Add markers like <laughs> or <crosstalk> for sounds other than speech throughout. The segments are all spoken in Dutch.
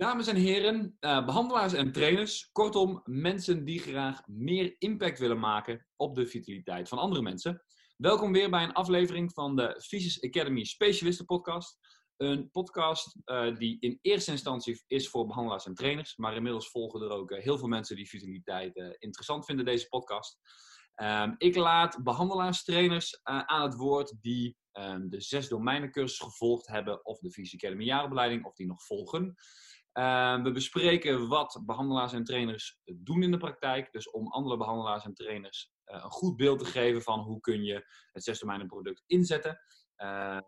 Dames en heren, uh, behandelaars en trainers, kortom mensen die graag meer impact willen maken op de vitaliteit van andere mensen. Welkom weer bij een aflevering van de Physis Academy Specialisten Podcast. Een podcast uh, die in eerste instantie is voor behandelaars en trainers, maar inmiddels volgen er ook uh, heel veel mensen die vitaliteit interessant vinden, deze podcast. Um, ik laat behandelaars, trainers aan het woord die um, de zes domeinencursus gevolgd hebben, of de Physis Academy jaaropleiding, of die nog volgen. Uh, we bespreken wat behandelaars en trainers doen in de praktijk. Dus om andere behandelaars en trainers uh, een goed beeld te geven van hoe kun je het zesdomeinen product inzetten. Uh,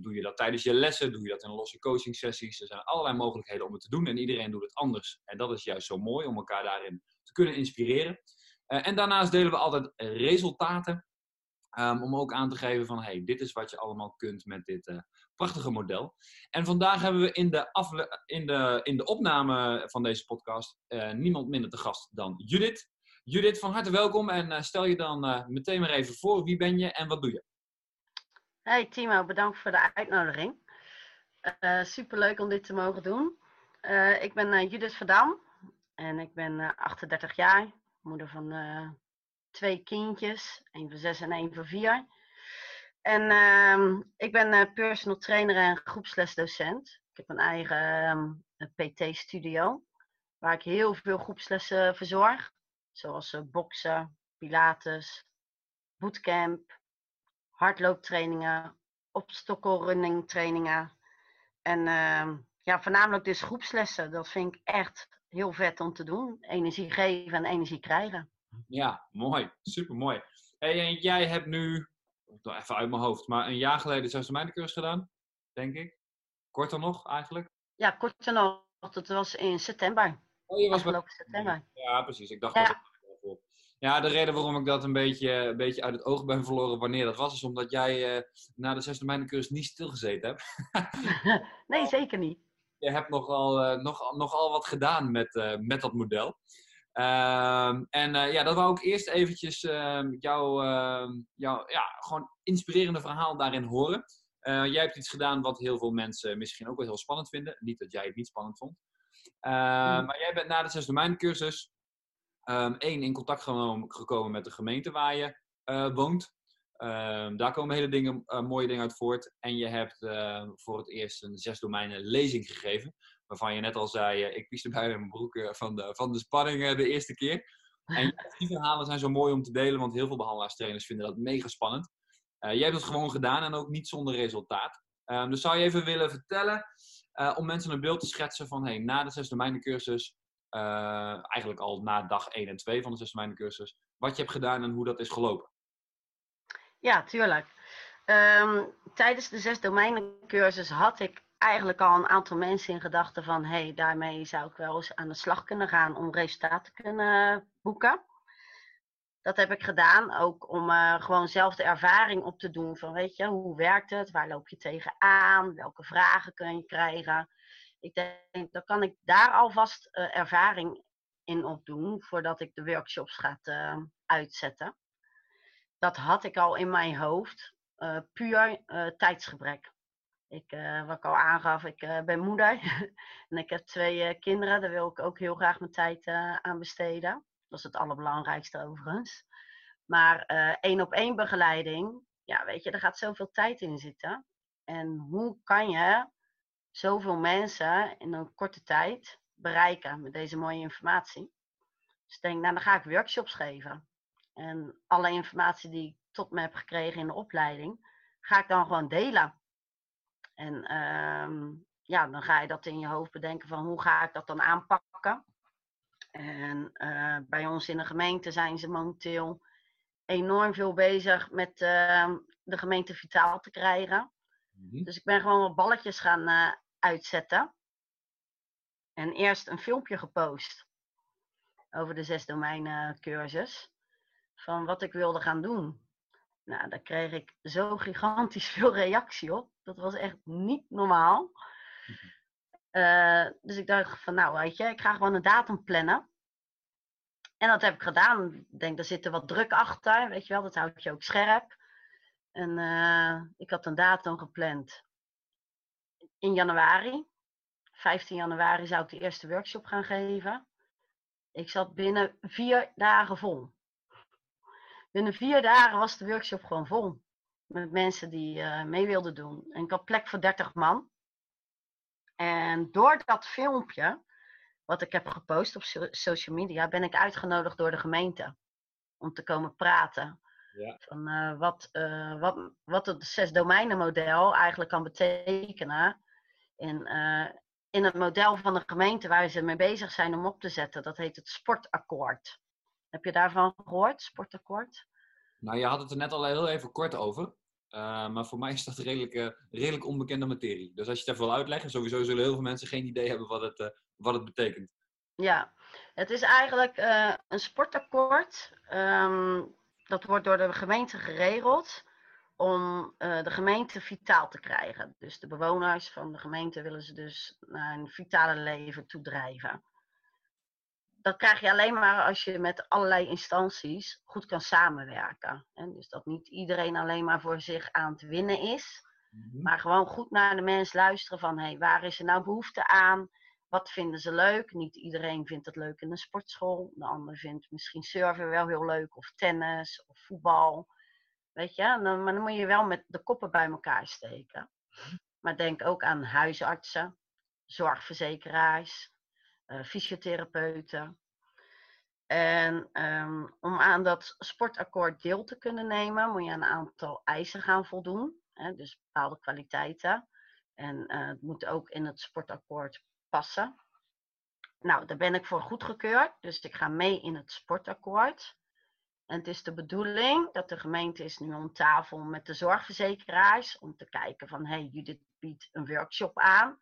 doe je dat tijdens je lessen? Doe je dat in losse coaching sessies? Er zijn allerlei mogelijkheden om het te doen en iedereen doet het anders. En dat is juist zo mooi om elkaar daarin te kunnen inspireren. Uh, en daarnaast delen we altijd resultaten Um, om ook aan te geven van, hey, dit is wat je allemaal kunt met dit uh, prachtige model. En vandaag hebben we in de, in de, in de opname van deze podcast uh, niemand minder te gast dan Judith. Judith, van harte welkom en uh, stel je dan meteen maar even voor. Wie ben je en wat doe je? Hey Timo, bedankt voor de uitnodiging. superleuk om dit te mogen doen. ik ben Judith Verdam en ik ben 38 jaar, moeder van twee kindjes, één van zes en één van vier. En uh, ik ben uh, personal trainer en groepslesdocent. Ik heb een eigen um, PT-studio, waar ik heel veel groepslessen verzorg. Zoals uh, boksen, pilates, bootcamp, hardlooptrainingen, obstacle trainingen. En ehm, ja, voornamelijk dus groepslessen. Dat vind ik echt heel vet om te doen. Energie geven en energie krijgen. Ja, mooi. Super mooi. Hey, en jij hebt nu, even uit mijn hoofd, maar een jaar geleden zelfs de cursus gedaan, denk ik. Korter nog eigenlijk? Ja, korter nog. Dat was in september. Oh, je was bij... september. Ja, precies. Ik dacht ja. dat ja, de reden waarom ik dat een beetje, een beetje uit het oog ben verloren wanneer dat was, is omdat jij uh, na de zesde cursus niet stilgezeten hebt. <laughs> nee, zeker niet. Je hebt nogal, uh, nog, nogal wat gedaan met, uh, met dat model. Um, en uh, ja, dat wou ik eerst eventjes uh, jouw jou, ja, gewoon inspirerende verhaal daarin horen. Eh, jij hebt iets gedaan wat heel veel mensen misschien ook wel heel spannend vinden. Niet dat jij het niet spannend vond. Mm. Maar jij bent na de zes domeincursus één in contact gekomen met de gemeente waar je woont. daar komen hele dingen, mooie dingen uit voort. En je hebt voor het eerst een zes domeinen lezing gegeven waarvan je net al zei, eh, ik pieste bijna in mijn broek eh, van de, van de spanning eh, de eerste keer. En die verhalen zijn zo mooi om te delen, want heel veel behandelaarstrainers vinden dat mega spannend. jij hebt het gewoon gedaan en ook niet zonder resultaat. Um, dus zou je even willen vertellen, om mensen een beeld te schetsen van hey, na de zes cursus, uh, eigenlijk al na dag 1 en 2 van de zes cursus, wat je hebt gedaan en hoe dat is gelopen? Ja, tuurlijk. Um, tijdens de zes cursus had ik eigenlijk al een aantal mensen in gedachten van hé, hey, daarmee zou ik wel eens aan de slag kunnen gaan om resultaten te kunnen boeken. Dat heb ik gedaan, ook om uh, gewoon zelf de ervaring op te doen van weet je, hoe werkt het, waar loop je tegenaan, welke vragen kun je krijgen. Ik denk, dan kan ik daar alvast uh, ervaring in opdoen voordat ik de workshops ga uh, uitzetten. Dat had ik al in mijn hoofd, puur tijdsgebrek. Ik, uh, wat ik al aangaf, ik uh, ben moeder <laughs> en ik heb twee uh, kinderen. Daar wil ik ook heel graag mijn tijd aan besteden. Dat is het allerbelangrijkste overigens. Maar één op één begeleiding, ja, weet je, er gaat zoveel tijd in zitten. En hoe kan je zoveel mensen in een korte tijd bereiken met deze mooie informatie? Dus ik denk, nou, dan ga ik workshops geven. En alle informatie die ik tot me heb gekregen in de opleiding, ga ik dan gewoon delen. En um, ja, dan ga je dat in je hoofd bedenken van hoe ga ik dat dan aanpakken. En uh, bij ons in de gemeente zijn ze momenteel enorm veel bezig met uh, de gemeente vitaal te krijgen. Mm-hmm. Dus ik ben gewoon wat balletjes gaan uh, uitzetten. En eerst een filmpje gepost over de zes domeinen cursus. Van wat ik wilde gaan doen. Nou, daar kreeg ik zo gigantisch veel reactie op. Dat was echt niet normaal. Uh, dus ik dacht van, nou weet je, ik ga gewoon een datum plannen. En dat heb ik gedaan. Ik denk, er zit er wat druk achter, weet je wel, dat houdt je ook scherp. En uh, ik had een datum gepland in januari, 15 januari zou ik de eerste workshop gaan geven. Ik zat binnen vier dagen vol. Binnen vier dagen was de workshop gewoon vol. Met mensen die uh, mee wilden doen. En ik had plek voor 30 man. En door dat filmpje, wat ik heb gepost op social media, ben ik uitgenodigd door de gemeente. Om te komen praten. Ja. Van uh, wat, uh, wat, wat het zes domeinen model eigenlijk kan betekenen. In, in het model van de gemeente waar ze mee bezig zijn om op te zetten. Dat heet het sportakkoord. Heb je daarvan gehoord, sportakkoord? Nou, je had het er net al heel even kort over. Uh, maar voor mij is dat redelijk, uh, redelijk onbekende materie. Dus als je het even wil uitleggen, sowieso zullen heel veel mensen geen idee hebben wat het, uh, wat het betekent. Ja, het is eigenlijk een sportakkoord. Um, dat wordt door de gemeente geregeld om de gemeente vitaal te krijgen. Dus de bewoners van de gemeente willen ze dus naar een vitale leven toedrijven dat krijg je alleen maar als je met allerlei instanties goed kan samenwerken. En dus dat niet iedereen alleen maar voor zich aan het winnen is, mhm. maar gewoon goed naar de mens luisteren van hey, waar is er nou behoefte aan? Wat vinden ze leuk? Niet iedereen vindt het leuk in een sportschool. De ander vindt misschien surfen wel heel leuk, of tennis, of voetbal. Weet je, dan, maar dan moet je wel met de koppen bij elkaar steken. Mhm. Maar denk ook aan huisartsen, zorgverzekeraars, fysiotherapeuten. En um, om aan dat sportakkoord deel te kunnen nemen, moet je een aantal eisen gaan voldoen. Hè, dus bepaalde kwaliteiten. En uh, het moet ook in het sportakkoord passen. Nou, daar ben ik voor goedgekeurd. Dus ik ga mee in het sportakkoord. En het is de bedoeling dat de gemeente is nu om tafel met de zorgverzekeraars. Om te kijken van, hey, Judith biedt een workshop aan.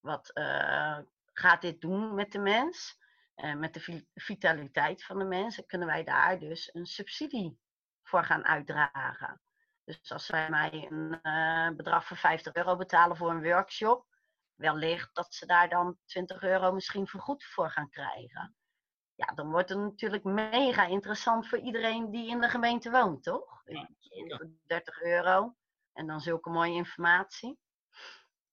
Wat uh, gaat dit doen met de mens? Uh, met de vitaliteit van de mensen kunnen wij daar dus een subsidie voor gaan uitdragen. Dus als zij mij een uh, bedrag van 50 euro betalen voor een workshop, wellicht dat ze daar dan 20 euro misschien vergoed voor gaan krijgen. Ja, dan wordt het natuurlijk mega interessant voor iedereen die in de gemeente woont, toch? Ja, 30 euro en dan zulke mooie informatie.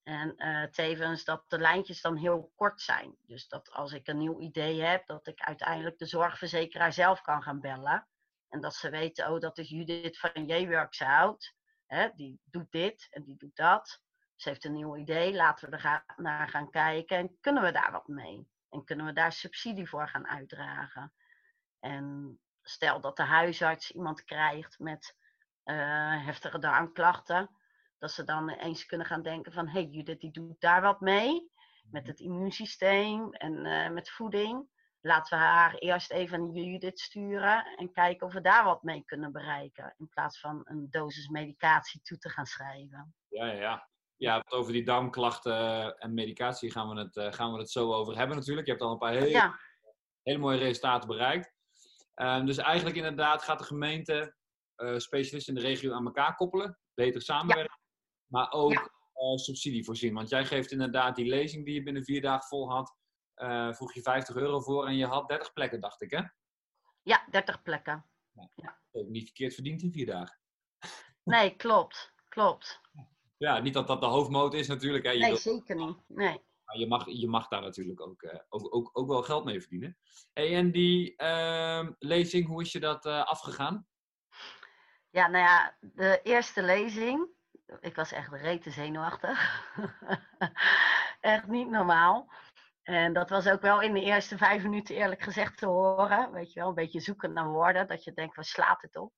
En uh, tevens dat de lijntjes dan heel kort zijn. Dus dat als ik een nieuw idee heb, dat ik uiteindelijk de zorgverzekeraar zelf kan gaan bellen. En dat ze weten, oh, dat is Judith van J-Works die doet dit en die doet dat. Ze heeft een nieuw idee, laten we er naar gaan kijken. En kunnen we daar wat mee? En kunnen we daar subsidie voor gaan uitdragen? En stel dat de huisarts iemand krijgt met uh, heftige darmklachten dat ze dan eens kunnen gaan denken van, hé, hey, Judith die doet daar wat mee. Met mhm. het immuunsysteem en uh, met voeding. Laten we haar eerst even naar Judith sturen en kijken of we daar wat mee kunnen bereiken. In plaats van een dosis medicatie toe te gaan schrijven. Ja, ja, ja. Ja, over die darmklachten en medicatie gaan we, het, uh, gaan we het zo over hebben natuurlijk. Je hebt al een paar hele, hele mooie resultaten bereikt. Uh, dus eigenlijk inderdaad gaat de gemeente uh, specialisten in de regio aan elkaar koppelen. Beter samenwerken maar ook ja. uh, subsidie voorzien. Want jij geeft inderdaad die lezing die je binnen vier dagen vol had, uh, vroeg je 50 euro voor en je had 30 plekken, dacht ik, hè? Ja, 30 plekken. Ja. Ook niet verkeerd verdiend in vier dagen. Nee, klopt. Klopt. Ja, niet dat dat de hoofdmoot is natuurlijk. Hè. Je nee, zeker niet. Nee. Maar je mag, je mag daar natuurlijk ook, uh, ook, ook, ook wel geld mee verdienen. Hey, en die uh, lezing, hoe is je dat uh, afgegaan? Ja, nou ja, de eerste lezing, ik was echt rete zenuwachtig. <laughs> echt niet normaal. En dat was ook wel in de eerste vijf minuten eerlijk gezegd te horen. Weet je wel, een beetje zoeken naar woorden. Dat je denkt, waar slaat het op?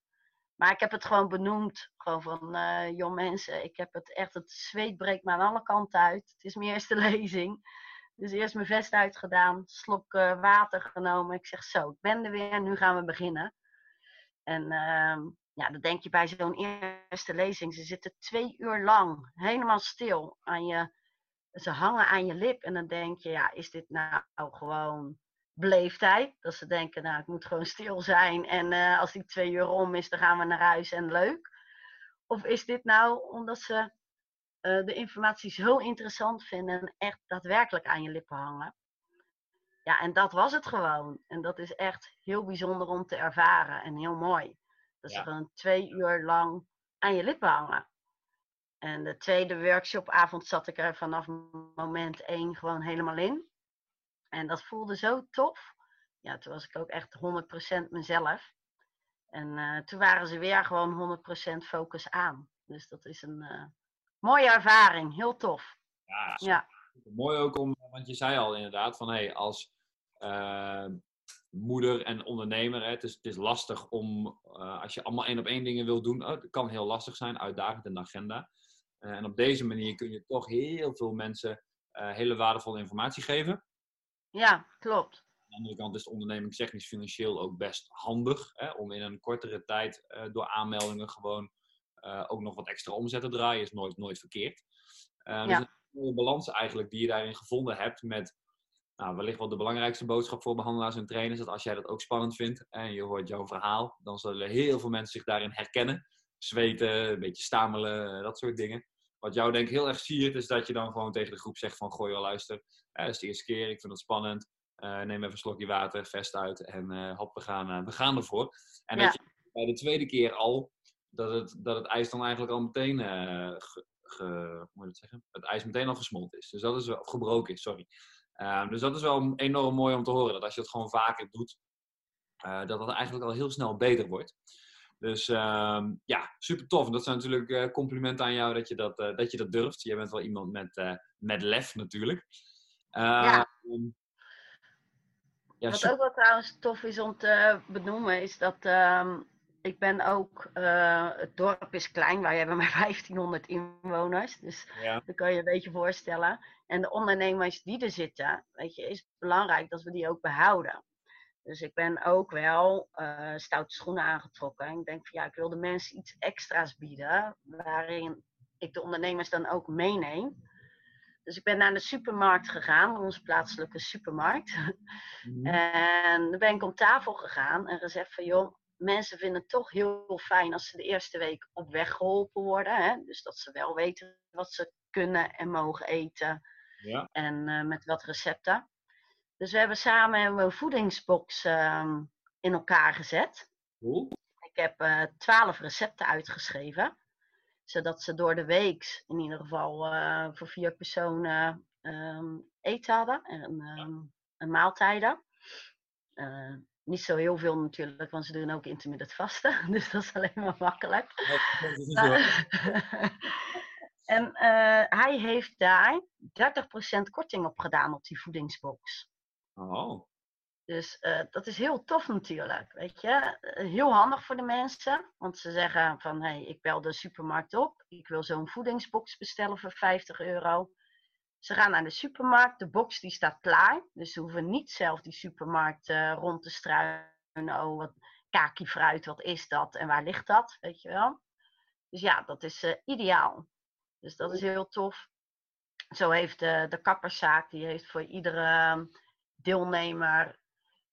Maar ik heb het gewoon benoemd. Gewoon van, uh, joh mensen, ik heb het echt, het zweet breekt me aan alle kanten uit. Het is mijn eerste <laughs> lezing. Dus eerst mijn vest uitgedaan, slok uh, water genomen. Ik zeg zo, ik ben er weer, nu gaan we beginnen. En uh, ja, dan denk je bij zo'n eerste lezing, ze zitten twee uur lang helemaal stil aan je, ze hangen aan je lip en dan denk je, ja, is dit nou gewoon beleefdheid? Dat ze denken, nou, ik moet gewoon stil zijn en uh, als die twee uur om is, dan gaan we naar huis en leuk. Of is dit nou omdat ze uh, de informatie zo interessant vinden en echt daadwerkelijk aan je lippen hangen? Ja, en dat was het gewoon. En dat is echt heel bijzonder om te ervaren en heel mooi. Dat ze gewoon twee uur lang aan je lippen hangen. En de tweede workshopavond zat ik er vanaf moment één gewoon helemaal in. En dat voelde zo tof. Ja, toen was ik ook echt 100% mezelf. En uh, toen waren ze weer gewoon 100% focus aan. Dus dat is een uh, mooie ervaring. Heel tof. Ja, ja. mooi ook om, want je zei al inderdaad van hé, hey, als uh, moeder en ondernemer, hè, het, is, het is lastig om, als je allemaal één op één dingen wil doen, oh, het kan heel lastig zijn, uitdagend in de agenda. en op deze manier kun je toch heel veel mensen hele waardevolle informatie geven. Ja, klopt. Aan de andere kant is onderneming technisch financieel ook best handig hè, om in een kortere tijd door aanmeldingen gewoon ook nog wat extra omzet te draaien, is nooit, nooit verkeerd. Uh, ja. Dus een balans eigenlijk die je daarin gevonden hebt met nou, wellicht wel de belangrijkste boodschap voor behandelaars en trainers. Dat als jij dat ook spannend vindt en je hoort jouw verhaal, dan zullen heel veel mensen zich daarin herkennen. Zweten, een beetje stamelen, dat soort dingen. Wat jou denk ik heel erg siert, is dat je dan gewoon tegen de groep zegt van gooi wel luister. dat is de eerste keer, ik vind het spannend. Uh, neem even een slokje water, vest uit en uh, hop, we gaan, uh, we gaan ervoor. En dat je bij de tweede keer al, dat het, dat het ijs dan eigenlijk al meteen, ge, ge, moet het, zeggen? het ijs meteen al gesmolten is. Dus dat is of gebroken is, sorry. Ehm, dus dat is wel enorm mooi om te horen, dat als je het gewoon vaker doet, dat het eigenlijk al heel snel beter wordt. Dus uh, ja, super tof. En dat zijn natuurlijk uh, complimenten aan jou dat je dat, uh, dat, je dat durft. Jij bent wel iemand met, met lef natuurlijk. ja. Ehm, ja, Wat ook wel trouwens tof is om te benoemen, is dat ehm, ik ben ook, het dorp is klein, wij hebben maar <laughs> 1500 inwoners. Dus ja. dat kan je een beetje voorstellen. En de ondernemers die er zitten, weet je, is het belangrijk dat we die ook behouden. Dus ik ben ook wel uh, stoute schoenen aangetrokken. En ik denk van ja, ik wil de mensen iets extra's bieden, waarin ik de ondernemers dan ook meeneem. Dus ik ben naar de supermarkt gegaan, onze plaatselijke supermarkt. Mhm. En dan ben ik om tafel gegaan en gezegd van joh, mensen vinden het toch heel fijn als ze de eerste week op weg geholpen worden. Hè? Dus dat ze wel weten wat ze kunnen en mogen eten. Ja. En uh, met wat recepten. Dus we hebben samen een voedingsbox uh, in elkaar gezet. Cool. Ik heb uh, twaalf recepten uitgeschreven. Zodat ze door de week in ieder geval uh, voor vier personen um, eten hadden. En um, een maaltijden. Niet zo heel veel natuurlijk, want ze doen ook intermittent vasten. <laughs> Dus dat is alleen maar makkelijk. <laughs> en hij heeft daar 30% korting op gedaan op die voedingsbox. Oh. Dus uh, dat is heel tof natuurlijk, weet je. Eh, heel handig voor de mensen, want ze zeggen van, hé, hey, ik bel de supermarkt op. Ik wil zo'n voedingsbox bestellen voor 50 euro. Ze gaan naar de supermarkt, de box die staat klaar. Dus ze hoeven niet zelf die supermarkt uh, rond te struinen. Oh, wat kaki fruit, wat is dat en waar ligt dat, weet je wel. Dus ja, dat is uh, ideaal. Dus dat is heel tof. Zo heeft de, de kapperszaak, die heeft voor iedere deelnemer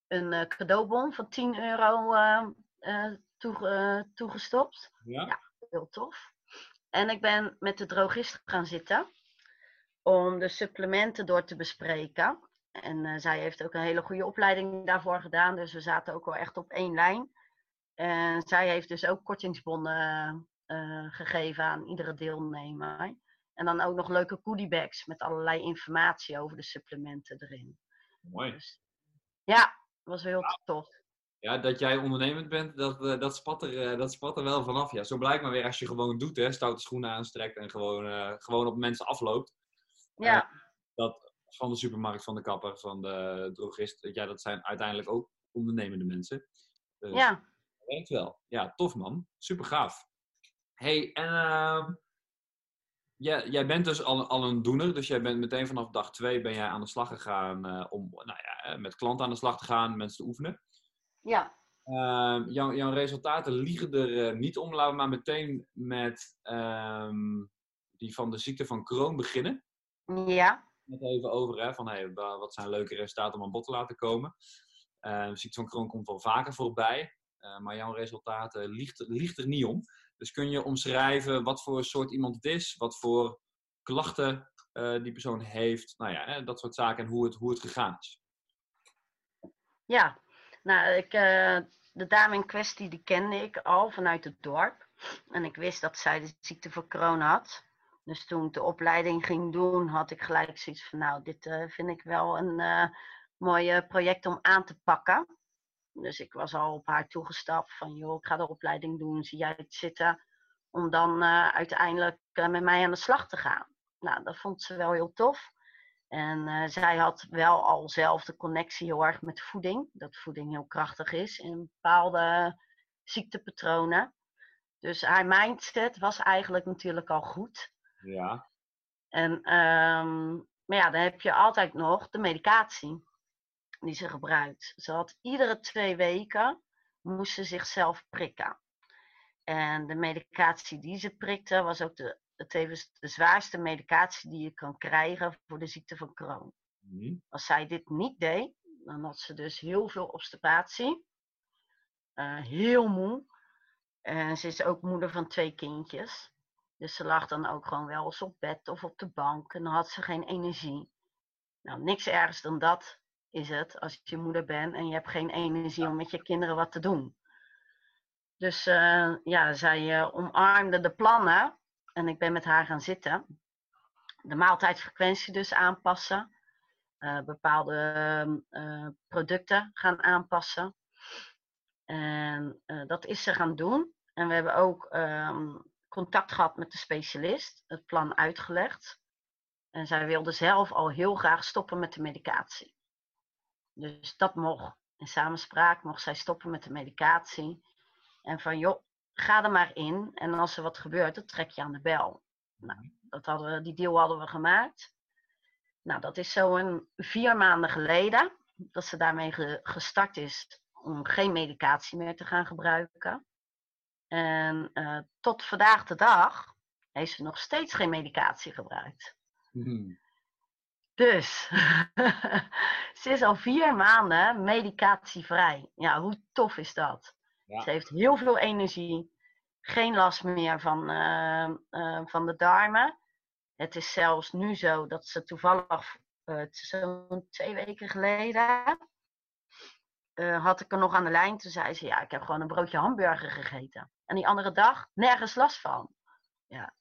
een cadeaubon van 10 euro uh, toege, toegestopt. Ja. ja, heel tof. En ik ben met de drogist gaan zitten om de supplementen door te bespreken. En zij heeft ook een hele goede opleiding daarvoor gedaan, dus we zaten ook wel echt op één lijn. En zij heeft dus ook kortingsbonnen gegeven aan iedere deelnemer. En dan ook nog leuke goodiebags met allerlei informatie over de supplementen erin. Mooi. Dus, ja, was heel tof. Ja, dat jij ondernemend bent, dat, dat, spat er, dat spat er wel vanaf. Ja. Zo blijkt maar weer als je gewoon doet, hè, stoute schoenen aanstrekt en gewoon, uh, gewoon op mensen afloopt. Ja. dat van de supermarkt, van de kapper, van de drogist, ja, dat zijn uiteindelijk ook ondernemende mensen. Dus, ja. Dat werkt wel. Ja, tof man. Super gaaf. hey, en ehm, ja, jij bent dus al, al een doener, dus jij bent meteen vanaf dag twee ben jij aan de slag gegaan uh, om nou ja, met klanten aan de slag te gaan, mensen te oefenen. Ja. Uh, jouw, jouw resultaten liegen er uh, niet om. Laten we maar meteen met um, die van de ziekte van Crohn beginnen. Ja. Net even over, hè, van hey, wat zijn leuke resultaten om aan bod te laten komen. Uh, ziekte van Crohn komt wel vaker voorbij, eh, maar jouw resultaten liegt, liegt er niet om. Dus kun je omschrijven wat voor soort iemand het is, wat voor klachten uh, die persoon heeft, nou ja, dat soort zaken en hoe het, hoe het gegaan is. Ja, nou, ik, uh, de dame in kwestie die kende ik al vanuit het dorp. En ik wist dat zij de ziekte van corona had. Dus toen ik de opleiding ging doen, had ik gelijk zoiets van, nou, dit uh, vind ik wel een uh, mooi project om aan te pakken. Dus ik was al op haar toegestapt van, joh, ik ga de opleiding doen, zie jij het zitten? Om dan uiteindelijk met mij aan de slag te gaan. Nou, dat vond ze wel heel tof. En zij had wel al zelf de connectie heel erg met voeding. Dat voeding heel krachtig is in bepaalde ziektepatronen. Dus haar mindset was eigenlijk natuurlijk al goed. Ja. En, um, maar ja, dan heb je altijd nog de medicatie die ze gebruikt. Ze had iedere twee weken moest ze zichzelf prikken. En de medicatie die ze prikte was ook de, tevens de zwaarste medicatie die je kan krijgen voor de ziekte van Crohn. Mm. Als zij dit niet deed, dan had ze dus heel veel obstipatie. Uh, heel moe. En ze is ook moeder van twee kindjes. Dus ze lag dan ook gewoon wel eens op bed of op de bank en dan had ze geen energie. Nou, niks ergers dan dat is het als je moeder bent en je hebt geen energie om met je kinderen wat te doen. Dus uh, ja, zij uh, omarmde de plannen en ik ben met haar gaan zitten. De maaltijdfrequentie dus aanpassen. Uh, bepaalde producten gaan aanpassen. En dat is ze gaan doen. En we hebben ook ehm, contact gehad met de specialist, het plan uitgelegd. En zij wilde zelf al heel graag stoppen met de medicatie. Dus dat mocht. In samenspraak mocht zij stoppen met de medicatie. En van joh, ga er maar in. En als er wat gebeurt, dan trek je aan de bel. Nou, dat hadden we, die deal hadden we gemaakt. Nou, dat is zo een vier maanden geleden dat ze daarmee gestart is om geen medicatie meer te gaan gebruiken. En uh, tot vandaag de dag heeft ze nog steeds geen medicatie gebruikt. Hmm. Dus <laughs> ze is al vier maanden medicatievrij. Ja, hoe tof is dat? Ze heeft heel veel energie, geen last meer van, uh, uh, van de darmen. Het is zelfs nu zo dat ze toevallig, zo'n twee weken geleden, had ik er nog aan de lijn. Toen zei ze, ja, ik heb gewoon een broodje hamburger gegeten. En die andere dag nergens last van. Ja,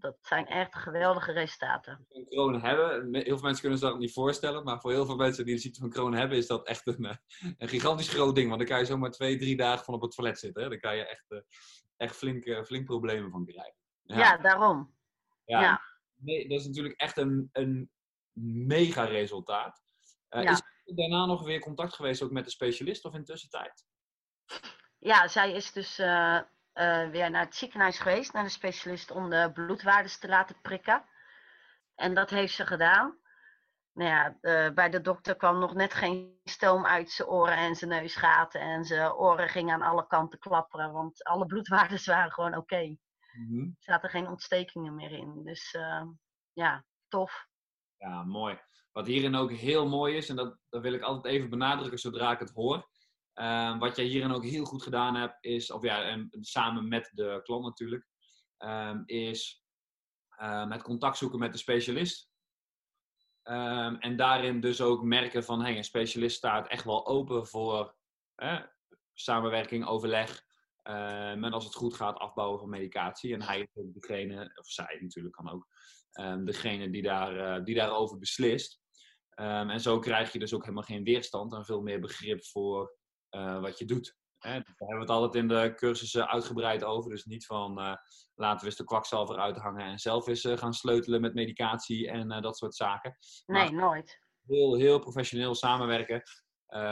dat zijn echt geweldige resultaten. Een kroon hebben, heel veel mensen kunnen zich dat niet voorstellen, maar voor heel veel mensen die de ziekte van kroon hebben, is dat echt een, eh, een gigantisch groot ding. Want dan kan je zomaar twee, drie dagen van op het toilet zitten. Hè? Dan kan je echt, eh, echt flink, flink problemen van krijgen. Ja, ja daarom. Ja, ja. Nee, dat is natuurlijk echt een, een mega resultaat. Uh, ja. Is daarna nog weer contact geweest ook met de specialist of in tussentijd? ja, zij is dus uh, uh, weer naar het ziekenhuis geweest, naar de specialist, om de bloedwaardes te laten prikken. En dat heeft ze gedaan. Nou ja, uh, bij de dokter kwam nog net geen stoom uit zijn oren en zijn neusgaten. En zijn oren gingen aan alle kanten klapperen, want alle bloedwaardes waren gewoon oké. Okay. Mm -hmm. Er zaten geen ontstekingen meer in. Dus ja, tof. Ja, mooi. Wat hierin ook heel mooi is, en dat, dat wil ik altijd even benadrukken zodra ik het hoor Ehm, wat jij hierin ook heel goed gedaan hebt, is, of ja, en samen met de klant natuurlijk, um, is uh, met contact zoeken met de specialist. Um, en daarin dus ook merken van, hey, een specialist staat echt wel open voor samenwerking, overleg. en als het goed gaat, afbouwen van medicatie. En hij is degene, of zij natuurlijk kan ook, degene die, daar, uh, die daarover beslist. en zo krijg je dus ook helemaal geen weerstand en veel meer begrip voor uh, wat je doet. Hè? Daar hebben we het altijd in de cursussen uitgebreid over. Dus niet van uh, laten we eens de kwakzalver uithangen en zelf eens gaan sleutelen met medicatie en dat soort zaken. Nee, nooit. Heel, heel professioneel samenwerken.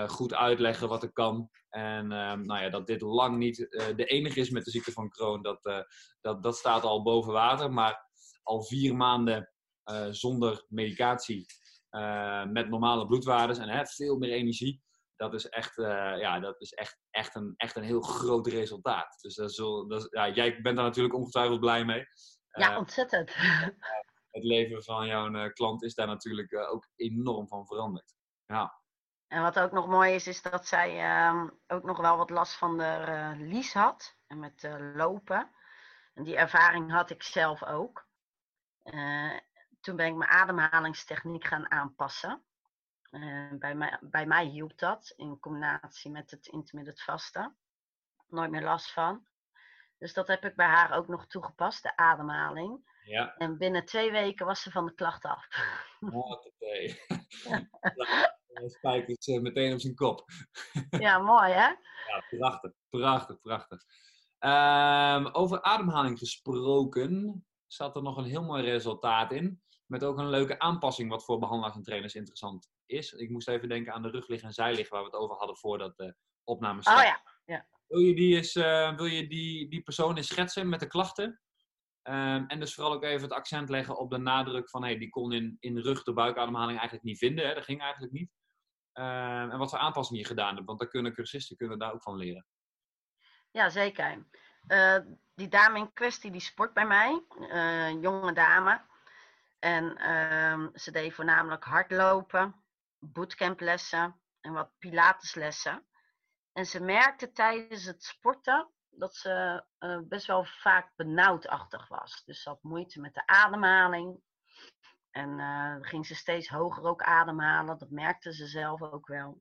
goed uitleggen wat er kan. En ehm, nou ja, dat dit lang niet de enige is met de ziekte van Crohn, dat, dat, dat staat al boven water. Maar al vier maanden zonder medicatie, met normale bloedwaardes en veel meer energie dat is echt, uh, ja, dat is echt, echt, een, echt een heel groot resultaat. Dus dat is, dat is, ja, jij bent daar natuurlijk ongetwijfeld blij mee. Ja, ontzettend. het leven van jouw klant is daar natuurlijk ook enorm van veranderd. Ja. En wat ook nog mooi is, is dat zij ehm, ook nog wel wat last van de lies had. En met lopen. En die ervaring had ik zelf ook. Toen ben ik mijn ademhalingstechniek gaan aanpassen. Uh, bij, mij, bij mij hielp dat in combinatie met het intermittent vasten. Nooit meer last van. Dus dat heb ik bij haar ook nog toegepast, de ademhaling. Ja. En binnen twee weken was ze van de klacht af. <laughs> Wat oké. Spijkers uh, meteen op zijn kop. <laughs> ja, mooi hè? Ja, prachtig, prachtig, prachtig. Um, over ademhaling gesproken, zat er nog een heel mooi resultaat in. Met ook een leuke aanpassing, wat voor behandelaars en trainers interessant is. Ik moest even denken aan de ruglig en zijlig, waar we het over hadden voordat de opname startte. Oh ja, ja. Wil je, die, eens, uh, wil je die, die persoon eens schetsen met de klachten? Um, en dus vooral ook even het accent leggen op de nadruk van, hey, die kon in, in rug de buikademhaling eigenlijk niet vinden. Hè? Dat ging eigenlijk niet. Um, en wat voor aanpassingen je gedaan hebt, want daar kunnen cursisten kunnen daar ook van leren. Ja, zeker. Uh, die dame in kwestie, die sport bij mij, uh, jonge dame. En uh, ze deed voornamelijk hardlopen, bootcamplessen en wat pilateslessen. En ze merkte tijdens het sporten dat ze uh, best wel vaak benauwdachtig was. Dus ze had moeite met de ademhaling. En uh, ging ze steeds hoger ook ademhalen. Dat merkte ze zelf ook wel.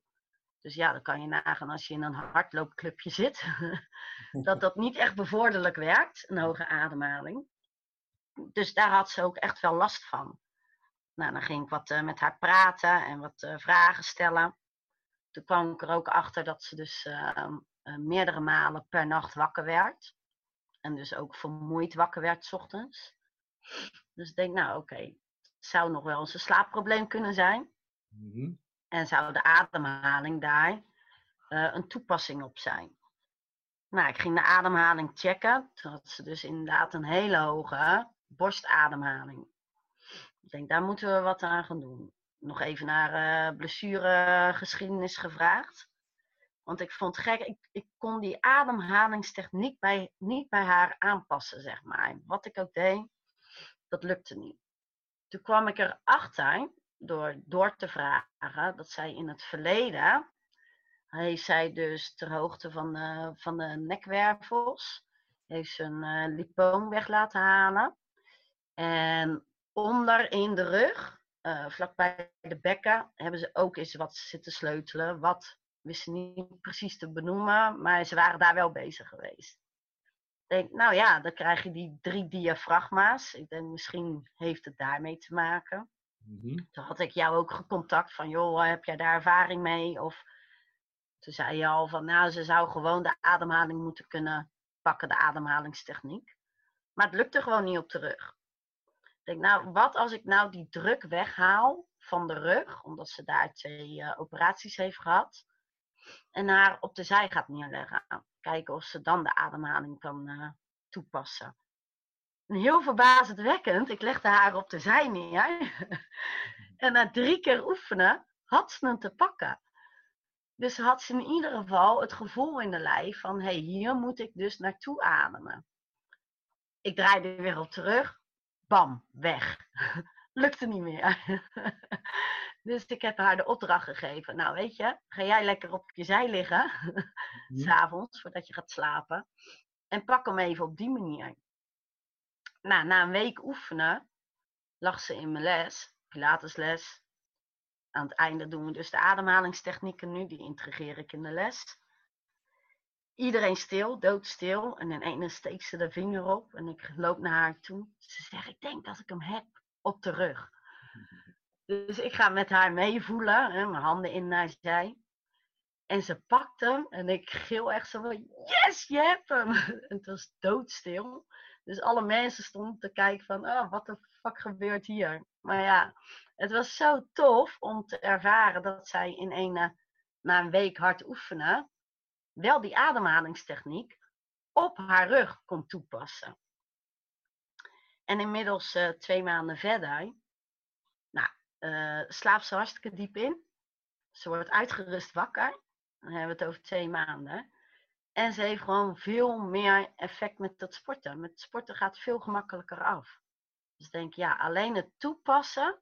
Dus ja, dan kan je nagaan als je in een hardloopclubje zit. <laughs> dat <laughs> dat niet echt bevorderlijk werkt, een hoge ademhaling. Dus daar had ze ook echt wel last van. Nou, dan ging ik wat uh, met haar praten en wat uh, vragen stellen. Toen kwam ik er ook achter dat ze dus uh, meerdere malen per nacht wakker werd. En dus ook vermoeid wakker werd s ochtends. Dus ik denk, nou oké, okay, het zou nog wel eens een slaapprobleem kunnen zijn. Mm -hmm. En zou de ademhaling daar een toepassing op zijn. Nou, ik ging de ademhaling checken. Toen had ze dus inderdaad een hele hoge borstademhaling. Ik denk, daar moeten we wat aan gaan doen. Nog even naar uh, blessuregeschiedenis gevraagd. Want ik vond het gek, ik, ik kon die ademhalingstechniek bij, niet bij haar aanpassen, zeg maar. Wat ik ook deed, dat lukte niet. Toen kwam ik erachter, door, door te vragen, dat zij in het verleden, heeft zij dus ter hoogte van de, van de nekwervels, heeft ze een uh, lipoom weg laten halen. En onder in de rug, uh, vlakbij de bekken, hebben ze ook eens wat zitten sleutelen. Wat wisten niet precies te benoemen, maar ze waren daar wel bezig geweest. Ik denk, nou ja, dan krijg je die drie diafragma's. Ik denk, misschien heeft het daarmee te maken. Toen had ik jou ook gecontact van, joh, heb jij daar ervaring mee? Of toen zei je al van, nou, ze zou gewoon de ademhaling moeten kunnen pakken, de ademhalingstechniek. Maar het lukte gewoon niet op de rug. Ik denk, nou, wat als ik nou die druk weghaal van de rug, omdat ze daar twee uh, operaties heeft gehad, en haar op de zij gaat neerleggen. Kijken of ze dan de ademhaling kan uh, toepassen. Heel verbazendwekkend, ik legde haar op de zij neer. <laughs> en na drie keer oefenen had ze hem te pakken. Dus had ze in ieder geval het gevoel in de lijf van, hé, hey, hier moet ik dus naartoe ademen. Ik draaide weer op terug, bam, weg. <laughs> Lukte niet meer. <laughs> dus ik heb haar de opdracht gegeven. Nou, weet je, ga jij lekker op je zij liggen, mm. s'avonds, voordat je gaat slapen. En pak hem even op die manier. Nou, na een week oefenen lag ze in mijn les, Pilatesles. Aan het einde doen we dus de ademhalingstechnieken nu, die integreer ik in de les iedereen stil, doodstil. En in ene steekt ze de vinger op en ik loop naar haar toe. Ze zegt, ik denk dat ik hem heb op de rug. Dus ik ga met haar meevoelen, mijn handen in naar zij. En ze pakt hem en ik gil echt zo van, yes, je hebt hem. <laughs> En het was doodstil. Dus alle mensen stonden te kijken van, oh, wat de fuck gebeurt hier? Maar ja, het was zo tof om te ervaren dat zij in ene, na een week hard oefenen, wel die ademhalingstechniek op haar rug kon toepassen. En inmiddels uh, twee maanden verder, nou, uh, slaapt ze hartstikke diep in. Ze wordt uitgerust wakker. Dan hebben we het over twee maanden. En ze heeft gewoon veel meer effect met het sporten. Met sporten gaat veel gemakkelijker af. Dus denk ja, alleen het toepassen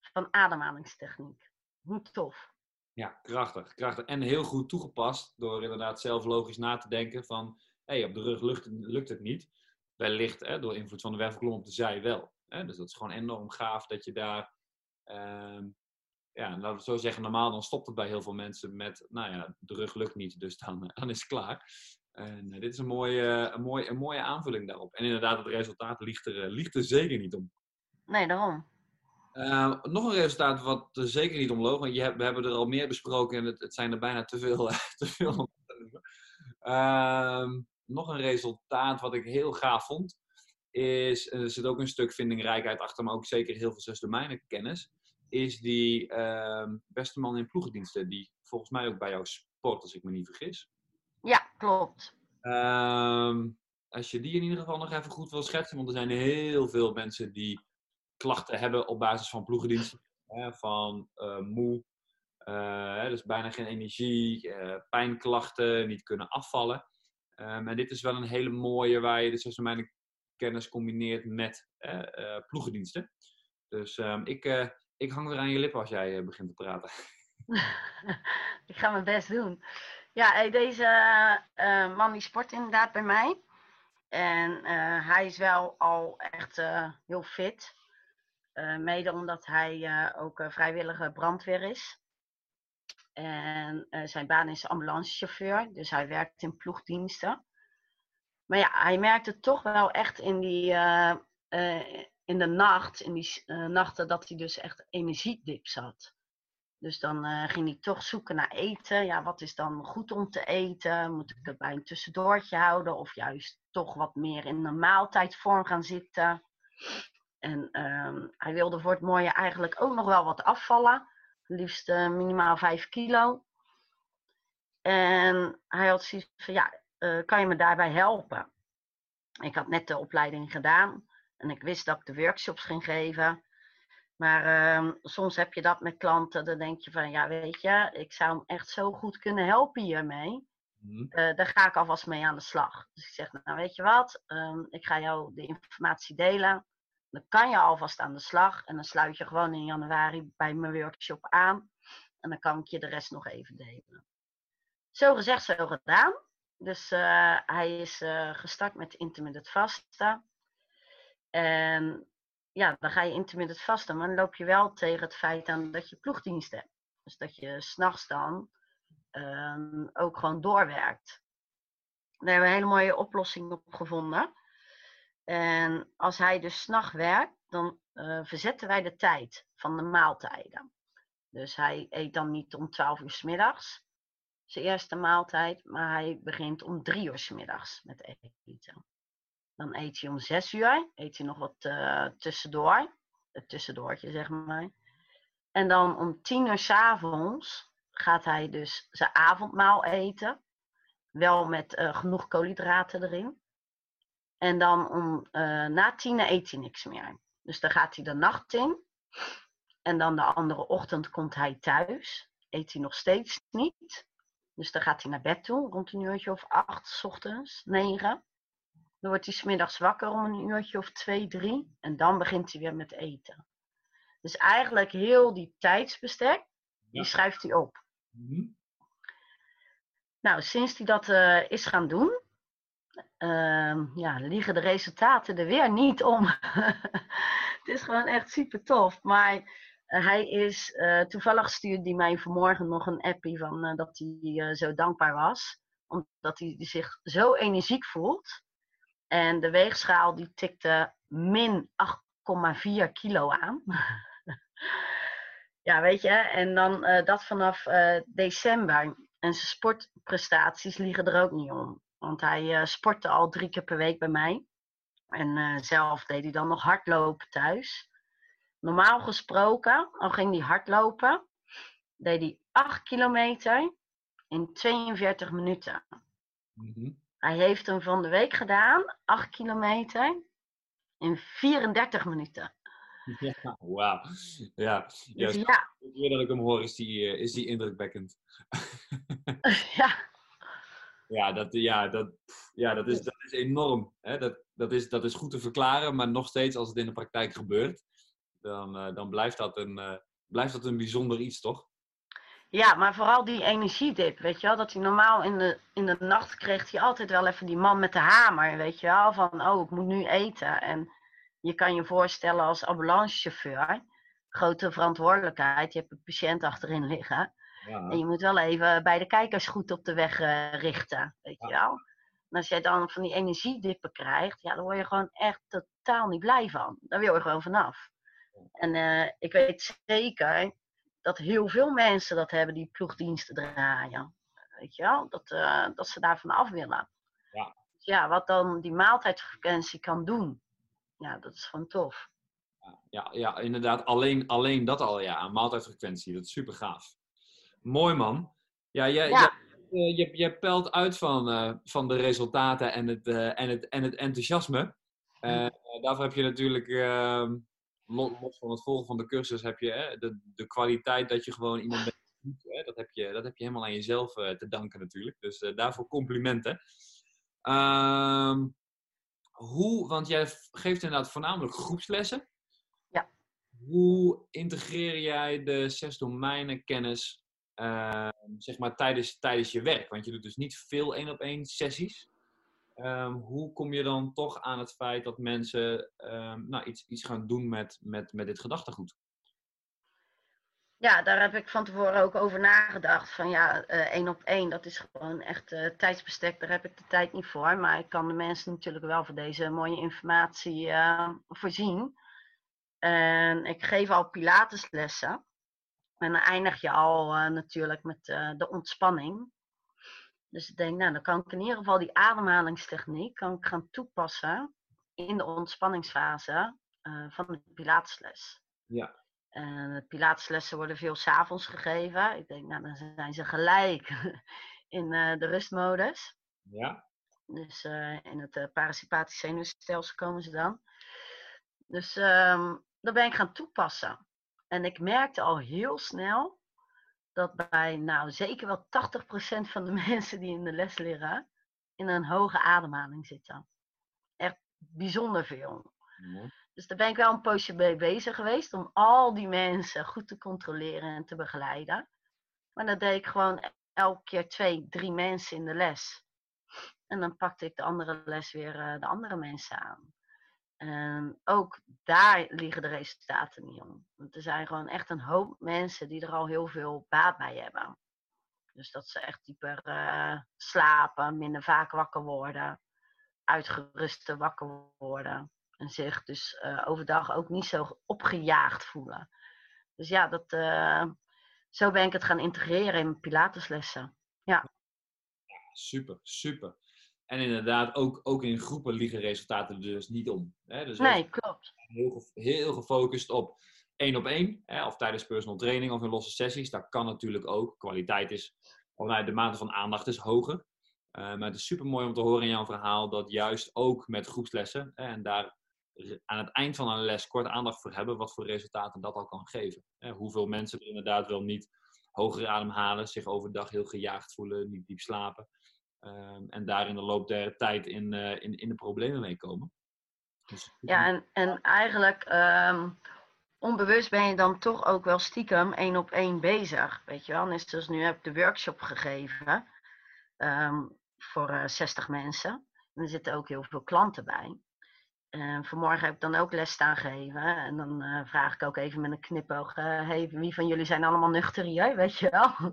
van ademhalingstechniek. Hoe tof. Ja, krachtig, krachtig. En heel goed toegepast door inderdaad zelf logisch na te denken van... hé, hey, op de rug lukt, lukt het niet. Wellicht hè, door invloed van de wervelkolom op de zij wel. Hè? Dus dat is gewoon enorm gaaf dat je daar... Uh, ja, laten we zo zeggen, normaal dan stopt het bij heel veel mensen met... nou ja, de rug lukt niet, dus dan, <laughs> dan is het klaar. En dit is een mooie, een, mooie, een mooie aanvulling daarop. En inderdaad, het resultaat ligt er, ligt er zeker niet om. Nee, daarom. Uh, nog een resultaat wat er zeker niet om loog, want je, we hebben er al meer besproken en het, het zijn er bijna te veel. <laughs> te veel. Uh, nog een resultaat wat ik heel gaaf vond, is, er zit ook een stuk vindingrijkheid achter, maar ook zeker heel veel zes domeinen kennis, is die uh, beste man in ploegendiensten, die volgens mij ook bij jou sport, als ik me niet vergis. Ja, klopt. Ehm, als je die in ieder geval nog even goed wil schetsen, want er zijn heel veel mensen die klachten hebben op basis van ploegendiensten. Hè, van uh, moe, uh, dus bijna geen energie, uh, pijnklachten, niet kunnen afvallen. Um, en dit is wel een hele mooie waar je dus mijn kennis combineert met ploegendiensten. Dus um, ik, ik hang weer aan je lippen als jij begint te praten. <laughs> ik ga mijn best doen. Ja, deze man die sport inderdaad bij mij. En hij is wel al echt heel fit. Mede omdat hij ook vrijwillige brandweer is. En zijn baan is ambulancechauffeur, dus hij werkt in ploegdiensten. Maar ja, hij merkte toch wel echt in, die, in de nacht, in die nachten, dat hij dus echt energiedips had. Dus dan ging hij toch zoeken naar eten. Ja, wat is dan goed om te eten? Moet ik het bij een tussendoortje houden? Of juist toch wat meer in een maaltijdvorm gaan zitten? En um, hij wilde voor het mooie eigenlijk ook nog wel wat afvallen. Liefst uh, minimaal 5 kilo. En hij had zoiets van, ja, kan je me daarbij helpen? Ik had net de opleiding gedaan. En ik wist dat ik de workshops ging geven. Maar um, soms heb je dat met klanten. Dan denk je van, ja, weet je, ik zou hem echt zo goed kunnen helpen hiermee. Uh, daar ga ik alvast mee aan de slag. Dus ik zeg, nou weet je wat, um, ik ga jou de informatie delen. Dan kan je alvast aan de slag en dan sluit je gewoon in januari bij mijn workshop aan. En dan kan ik je de rest nog even delen. Zo gezegd, zo gedaan. Dus uh, hij is uh, gestart met intermittent vasten. En ja, dan ga je intermittent vasten, maar dan loop je wel tegen het feit aan dat je ploegdienst hebt. Dus dat je s'nachts dan uh, ook gewoon doorwerkt. Daar hebben we een hele mooie oplossing op gevonden. En als hij dus s'nachts werkt, dan uh, verzetten wij de tijd van de maaltijden. Dus hij eet dan niet om 12 uur s middags, zijn eerste maaltijd, maar hij begint om 3 uur s middags met eten. Dan eet hij om 6 uur, eet hij nog wat uh, tussendoor, het tussendoortje zeg maar. En dan om 10 uur s avonds gaat hij dus zijn avondmaal eten. Wel met uh, genoeg koolhydraten erin. En dan om, uh, na tien eet hij niks meer. Dus dan gaat hij de nacht in. En dan de andere ochtend komt hij thuis. Eet hij nog steeds niet. Dus dan gaat hij naar bed toe, rond een uurtje of acht, s ochtends, negen. Dan wordt hij smiddags wakker om een uurtje of twee, drie. En dan begint hij weer met eten. Dus eigenlijk heel die tijdsbestek, ja. die schrijft hij op. Mm -hmm. Nou, sinds hij dat uh, is gaan doen, uh, ja, liggen de resultaten er weer niet om. <laughs> het is gewoon echt super tof. Maar uh, hij is, uh, toevallig stuurde hij mij vanmorgen nog een appie van dat hij zo dankbaar was. Omdat hij zich zo energiek voelt. En de weegschaal die tikte min 8,4 kilo aan. <laughs> ja, weet je, en dan dat vanaf december. En zijn sportprestaties liegen er ook niet om. Want hij uh, sportte al drie keer per week bij mij. En zelf deed hij dan nog hardlopen thuis. Normaal gesproken, al ging hij hardlopen, deed hij 8 kilometer in 42 minuten. Mm -hmm. Hij heeft hem van de week gedaan, 8 kilometer, in 34 minuten. Ja, wauw. Ja, dus ja. ja. dat ik hem hoor, is die, is die indrukwekkend. <laughs> ja. Ja, dat, ja, dat, ja, dat, is, dat is enorm. Hè? Dat, dat, is, dat is goed te verklaren, maar nog steeds als het in de praktijk gebeurt, dan, uh, dan blijft, dat een, uh, blijft dat een bijzonder iets, toch? Ja, maar vooral die energiedip, weet je wel. Dat hij normaal in de, in de nacht kreeg hij altijd wel even die man met de hamer, weet je wel. Van, oh, ik moet nu eten. En je kan je voorstellen als ambulancechauffeur, grote verantwoordelijkheid. Je hebt een patiënt achterin liggen. Ja. En je moet wel even bij de kijkers goed op de weg uh, richten, weet je wel. En als jij dan van die energiedippen krijgt, ja, dan word je gewoon echt totaal niet blij van. Daar wil je gewoon vanaf. En uh, ik weet zeker dat heel veel mensen dat hebben die ploegdiensten draaien. Weet je wel? Dat, uh, dat ze daarvan af willen. Ja. Ja, wat dan die maaltijdfrequentie kan doen. Ja, dat is gewoon tof. Ja, ja inderdaad. Alleen, alleen dat al, ja. Maaltijdfrequentie. Dat is super gaaf. Mooi, man. Ja, jij, Ja. Je, je, je pelt uit van, eh, van de resultaten en het, eh, en het, en het enthousiasme. Eh, daarvoor heb je natuurlijk, ehm, los van het volgen van de cursus, heb je hè, de, de kwaliteit dat je gewoon iemand bent. Hè, dat, heb je, dat heb je helemaal aan jezelf eh, te danken natuurlijk. Dus eh, daarvoor complimenten. Ehm, hoe, want jij geeft inderdaad voornamelijk groepslessen. Ja. Hoe integreer jij de zes domeinen kennis ehm, zeg maar tijdens, tijdens je werk? Want je doet dus niet veel één op één sessies. Ehm, hoe kom je dan toch aan het feit dat mensen ehm, nou, iets, iets gaan doen met, met, met dit gedachtegoed? Ja, daar heb ik van tevoren ook over nagedacht. Van ja, eh, één op één, dat is gewoon echt eh, tijdsbestek. Daar heb ik de tijd niet voor. Maar ik kan de mensen natuurlijk wel voor deze mooie informatie eh, voorzien. En ik geef al Pilateslessen. En dan eindig je al eh, natuurlijk met de ontspanning. Dus ik denk, nou, dan kan ik in ieder geval die ademhalingstechniek kan ik gaan toepassen in de ontspanningsfase eh, van de Pilatesles. Ja. En de Pilateslessen worden veel s'avonds gegeven. Ik denk, nou, dan zijn ze gelijk <laughs> in eh, de rustmodus. Ja? Dus eh, in het parasympathisch zenuwstelsel komen ze dan. Dus ehm dat ben ik gaan toepassen. En ik merkte al heel snel dat bij, nou zeker wel 80% van de <laughs> mensen die in de les leren, in een hoge ademhaling zitten. Echt bijzonder veel. Dus daar ben ik wel een poosje mee bezig geweest om al die mensen goed te controleren en te begeleiden. Maar dan deed ik gewoon elke keer twee, drie mensen in de les. En dan pakte ik de andere les weer eh, de andere mensen aan. En ook daar liggen de resultaten niet om. Want er zijn gewoon echt een hoop mensen die er al heel veel baat bij hebben. Dus dat ze echt dieper eh, slapen, minder vaak wakker worden, uitgeruster wakker worden. En zich dus eh, overdag ook niet zo opgejaagd voelen. Dus ja, dat, eh, zo ben ik het gaan integreren in mijn Pilateslessen. Super, super. En inderdaad, ook, ook in groepen liggen resultaten er dus niet om. Hè? Dus Nee, klopt. heel, heel gefocust op één op één, hè, of tijdens personal training of in losse sessies. Dat kan natuurlijk ook. Kwaliteit is, of nou, de mate van aandacht is hoger. Eh, maar het is super mooi om te horen in jouw verhaal dat juist ook met groepslessen hè, en daar aan het eind van een les kort aandacht voor hebben, wat voor resultaten dat al kan geven. Hè, hoeveel mensen er inderdaad wel niet hoger ademhalen, zich overdag heel gejaagd voelen, niet diep slapen. Ehm, en daar in de loop der tijd in, eh, in, in de problemen mee komen. Dus, Ja, en, en eigenlijk ehm, onbewust ben je dan toch ook wel stiekem één op één bezig. Weet je wel, nu heb ik de workshop gegeven ehm, voor eh 60 mensen. En er zitten ook heel veel klanten bij. En vanmorgen heb ik dan ook les staan geven. En dan eh, vraag ik ook even met een knipoog: hey, wie van jullie zijn allemaal nuchter hier? Weet je wel? <laughs>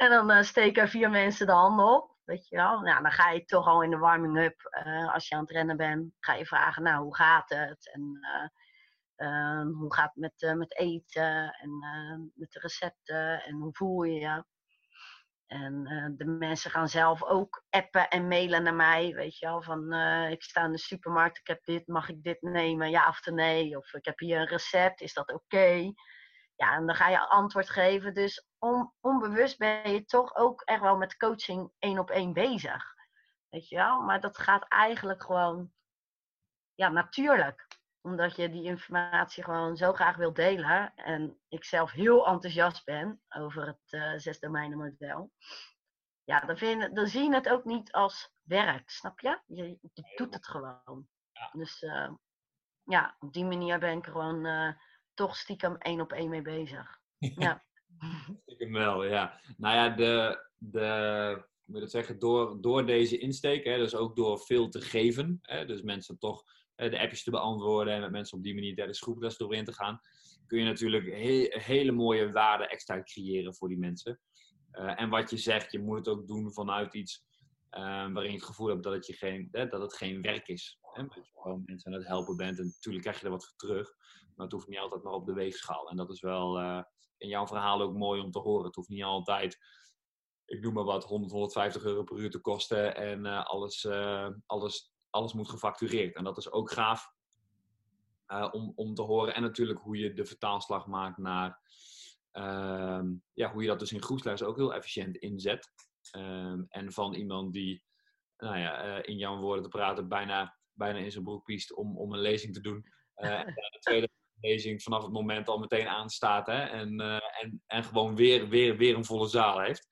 en dan eh, steken er vier mensen de handen op. Weet je wel? Nou, dan ga je toch al in de warming-up. eh, als je aan het rennen bent, ga je vragen: Nou, hoe gaat het? En eh, ehm, hoe gaat het met, met eten? En met de recepten? En hoe voel je je? En de mensen gaan zelf ook appen en mailen naar mij. Weet je wel, van ik sta in de supermarkt, ik heb dit, mag ik dit nemen? Ja of nee? Of ik heb hier een recept, is dat oké? Ja, en dan ga je antwoord geven. Dus on, onbewust ben je toch ook echt wel met coaching één op één bezig. Weet je wel? Maar dat gaat eigenlijk gewoon ja, natuurlijk. Omdat je die informatie gewoon zo graag wil delen. En ik zelf heel enthousiast ben over het eh zes domeinen model. Ja, dan, vind, dan zie je het ook niet als werk, snap je? Je, je doet het gewoon. Dus eh, ja, op die manier ben ik gewoon eh, toch stiekem één op één mee bezig. Ja. <laughs> Stiekem wel, ja. Nou ja, de, de, moet dat zeggen, door, door deze insteek, hè, dus ook door veel te geven, hè, dus mensen toch eh, de appjes te beantwoorden en met mensen op die manier tijdens groeples doorin te gaan, kun je natuurlijk he- hele mooie waarde extra creëren voor die mensen. Eh, en wat je zegt, je moet het ook doen vanuit iets waarin je het gevoel hebt dat het, je geen, dat het geen werk is. Hè? Je gewoon mensen aan het helpen bent. En natuurlijk krijg je er wat voor terug. Maar het hoeft niet altijd maar op de weegschaal. En dat is wel in jouw verhaal ook mooi om te horen. Het hoeft niet altijd ik noem maar wat, 100, 150 euro per uur te kosten en uh, alles, uh, alles, alles moet gefactureerd. En dat is ook gaaf om, om te horen. En natuurlijk hoe je de vertaalslag maakt naar, ehm, ja, hoe je dat dus in groepsles ook heel efficiënt inzet. Um, en van iemand die, nou ja, in jouw woorden te praten, bijna, bijna in zijn broek piest om, om een lezing te doen. <laughs> en de tweede lezing vanaf het moment al meteen aanstaat hè, en, en, en gewoon weer, weer, weer een volle zaal heeft.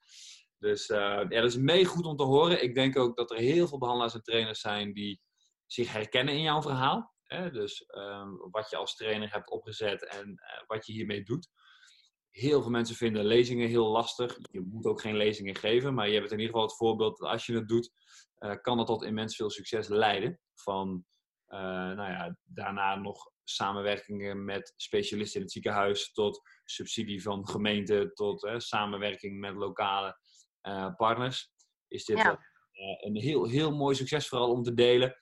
Dus uh, ja, dat is mee goed om te horen. Ik denk ook dat er heel veel behandelaars en trainers zijn die zich herkennen in jouw verhaal. Hè? Dus um, wat je als trainer hebt opgezet en uh, wat je hiermee doet. Heel veel mensen vinden lezingen heel lastig. Je moet ook geen lezingen geven, maar je hebt in ieder geval het voorbeeld dat als je het doet, kan dat tot immens veel succes leiden. Van nou ja, daarna nog samenwerkingen met specialisten in het ziekenhuis, tot subsidie van gemeenten, tot samenwerking met lokale uh, partners, is dit ja. uh, een heel, heel mooi succesverhaal om te delen.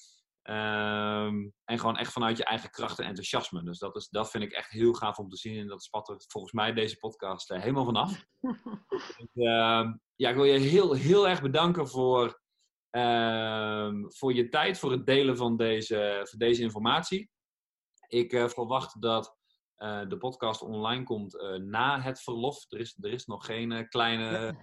Um, en gewoon echt vanuit je eigen kracht en enthousiasme. Dus dat, is, dat vind ik echt heel gaaf om te zien. En dat spat er volgens mij deze podcast uh, helemaal vanaf. <laughs> dus, uh, ja, ik wil je heel, heel erg bedanken voor, voor je tijd, voor het delen van deze, van deze informatie. Ik verwacht dat uh, de podcast online komt uh, na het verlof. Er is, er is nog geen uh, kleine.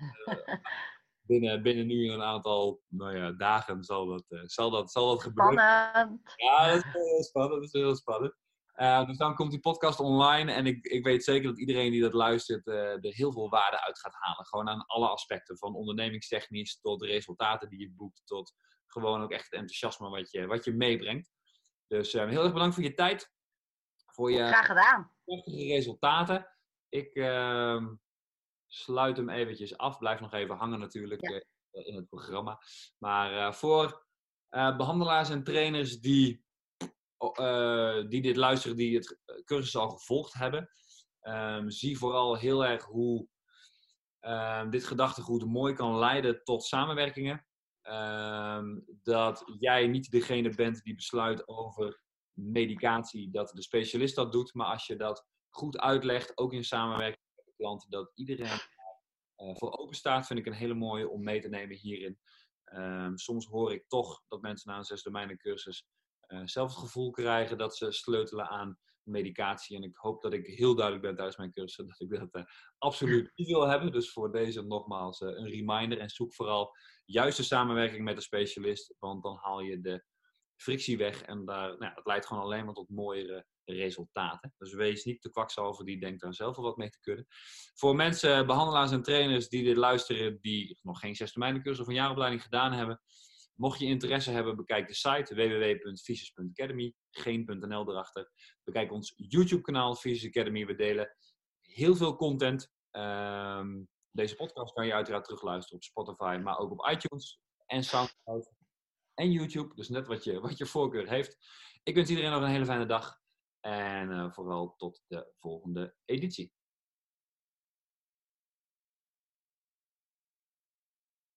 binnen, binnen nu een aantal nou ja, dagen zal dat, zal dat, zal dat gebeuren. Spannend. Ja, dat is heel spannend. Dat is heel spannend. Dus dan komt die podcast online en ik, ik weet zeker dat iedereen die dat luistert er heel veel waarde uit gaat halen. Gewoon aan alle aspecten, van ondernemingstechnisch tot de resultaten die je boekt, tot gewoon ook echt het enthousiasme wat je, wat je meebrengt. Dus heel erg bedankt voor je tijd voor je Graag gedaan. prachtige resultaten. Ik uh, sluit hem eventjes af. Blijf nog even hangen natuurlijk ja. in het programma. Maar voor eh, behandelaars en trainers die, die dit luisteren, die het cursus al gevolgd hebben. Um, zie vooral heel erg hoe ehm, dit gedachtegoed mooi kan leiden tot samenwerkingen. Ehm, dat jij niet degene bent die besluit over medicatie dat de specialist dat doet. Maar als je dat goed uitlegt, ook in samenwerking met de klant, dat iedereen uh, voor open staat, vind ik een hele mooie om mee te nemen hierin. Soms hoor ik toch dat mensen na een zes domeinen cursus zelf het gevoel krijgen dat ze sleutelen aan medicatie. En ik hoop dat ik heel duidelijk ben tijdens mijn cursus <laughs> dat ik dat uh, absoluut niet wil hebben. Dus voor deze nogmaals een reminder en zoek vooral juist de samenwerking met de specialist, want dan haal je de frictie weg. En daar, nou, dat leidt gewoon alleen maar tot mooiere resultaten. Dus wees niet de kwakzalver die denkt daar zelf wel wat mee te kunnen. Voor mensen, behandelaars en trainers die dit luisteren, die nog geen zes cursus of een jaaropleiding gedaan hebben. Mocht je interesse hebben, bekijk de site www.fysius.academy, geen.nl erachter. Bekijk ons YouTube-kanaal Fysius Academy. We delen heel veel content. Um, deze podcast kan je uiteraard terugluisteren op Spotify, maar ook op iTunes en SoundCloud en YouTube. Dus net wat je, wat je voorkeur heeft. Ik wens iedereen nog een hele fijne dag. En uh, vooral tot de volgende editie.